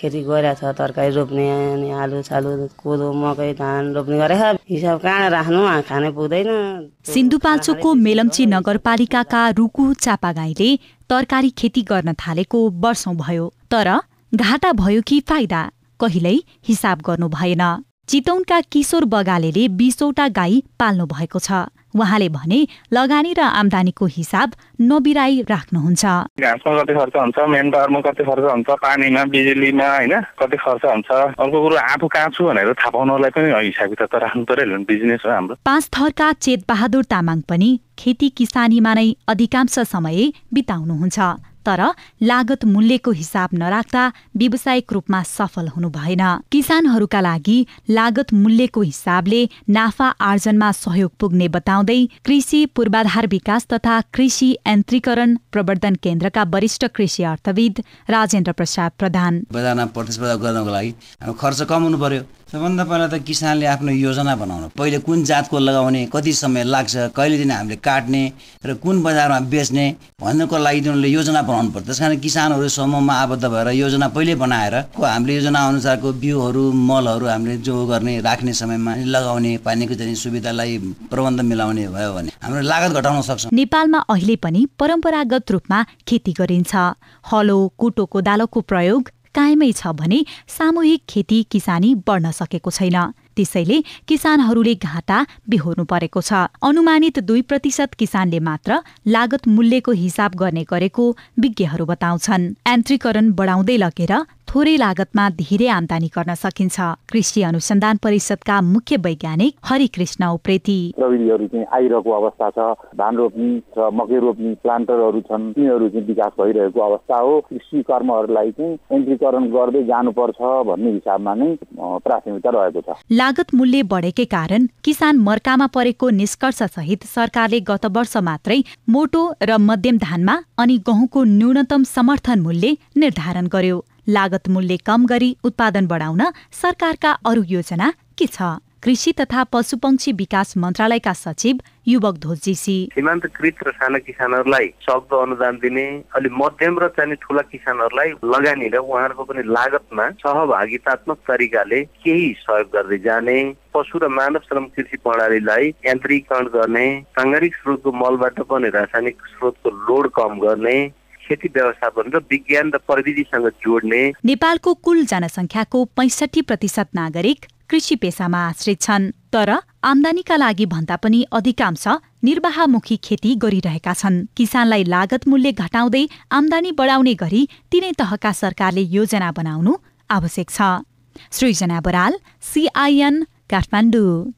खेती गरेको छ तरकारी रोप्ने अनि आलु सालु कोदो मकै धान रोप्ने गरेको हिसाब कहाँ राख्नु? खाने पुग्दैन। सिन्धुपाल्चोकको मेलम्ची नगरपालिकाका रुकु चापागाईले तरकारी खेती गर्न थालेको वर्षौं भयो तर घाटा भयो कि फाइदा? कहिल्यै हिसाब गर्नु भएन। चितौनका किशोर बगालेले बिसवटा गाई पाल्नु भएको छ। उहाँले भने लगानी र आम्दानीको हिसाब नबिराई राख्नुहुन्छ। घाँसमा कति खर्च हुन्छ मेन पावरमा कति खर्च हुन्छ पानीमा बिजुलीमा होइन कति खर्च हुन्छ। अर्को कुरो आफू कहाँ छु भनेर थाहा पाउनलाई पनि हिसाब किताब त राख्नु पर्यो बिजनेस हो हाम्रो। पाँच थरका चेत बहादुर तामाङ पनि खेती किसानीमा नै अधिकांश समय बिताउनुहुन्छ। तर लागत मूल्यको हिसाब नराख्दा व्यावसायिक रूपमा सफल हुनु भएन। किसानहरूका लागि लागत मूल्यको हिसाबले नाफा आर्जनमा सहयोग पुग्ने बताउँदै कृषि पूर्वाधार विकास तथा कृषि यन्त्रीकरण प्रवर्धन केन्द्रका वरिष्ठ कृषि अर्थविद राजेन्द्र प्रसाद प्रधान। गर्नको लागि खर्च पर्यो। सबभन्दा पहिला त किसानले आफ्नो योजना बनाउनु। पहिले कुन जातको लगाउने कति समय लाग्छ कहिले दिन हामीले काट्ने र कुन बजारमा बेच्ने भन्नको लागि उनीहरूले योजना बनाउनु पर्छ। त्यस कारण किसानहरू समूहमा आबद्ध भएर योजना पहिले बनाएर हामीले योजना अनुसारको बिउहरू मलहरू हामीले जो गर्ने राख्ने समयमा लगाउने पानीको चाहिँ सुविधालाई प्रबन्ध मिलाउने भयो भने हाम्रो लागत घटाउन सक्छ। नेपालमा अहिले पनि परम्परागत रूपमा खेती गरिन्छ। हलो कुटो कोदालोको प्रयोग कायमै छ भने सामूहिक खेती किसानी बढ्न सकेको छैन। त्यसैले किसानहरूले घाटा बिहोर्नु परेको छ। अनुमानित दुई प्रतिशत किसानले मात्र लागत मूल्यको हिसाब गर्ने गरेको विज्ञहरू बताउँछन्। यान्त्रीकरण बढाउँदै लगेर थोरै लागतमा धेरै आमदानी गर्न सकिन्छ। कृषि अनुसन्धान परिषदका मुख्य वैज्ञानिक हरिकृष्ण उप्रेती। प्रविधिहरू चाहिँ आइरहेको अवस्था छ। धान रोप्ने र मकै रोप्ने प्लान्टरहरू छन्। तिनीहरू चाहिँ विकास भइरहेको अवस्था हो। कृषि कर्महरूलाई चाहिँ यन्त्रीकरण गर्दै जानुपर्छ भन्ने हिसाबमा नै प्राथमिकता रहेको छ। लागत मूल्य बढेकै कारण किसान मर्कामा परेको निष्कर्ष सहित सरकारले गत वर्ष मात्रै मोटो र मध्यम धानमा अनि गहुँको न्यूनतम समर्थन मूल्य निर्धारण गर्यो। लागत मूल्य कम गरी उत्पादन बढाउन सरकारका अरू योजना के छ? कृषि तथा पशुपक्षी विकास मन्त्रालयका सचिव युवक धोजीसी सीमान्तकृत र साना किसानहरूलाई सक्दो अनुदान दिने अलि मध्यम र चाहिँ ठुला किसानहरूलाई लगानी र उहाँहरूको पनि लागतमा सहभागितात्मक तरिकाले केही सहयोग गर्दै जाने पशु र मानव श्रम कृषि प्रणालीलाई यान्त्रिकरण गर्ने साङ्गारिक स्रोतको मलबाट पनि रासायनिक स्रोतको लोड कम गर्ने खेती व्यवस्थापन र विज्ञान र प्रविधिसँग जोड्ने। नेपालको कुल जनसङ्ख्याको पैसठी प्रतिशत नागरिक कृषि पेसामा आश्रित छन् तर आमदानीका लागि भन्दा पनि अधिकांश निर्वाहमुखी खेती गरिरहेका छन्। किसानलाई लागत मूल्य घटाउँदै आमदानी बढाउने गरी तिनै तहका सरकारले योजना बनाउनु आवश्यक छ। सृजना बराल सिआइएन काठमाडौँ।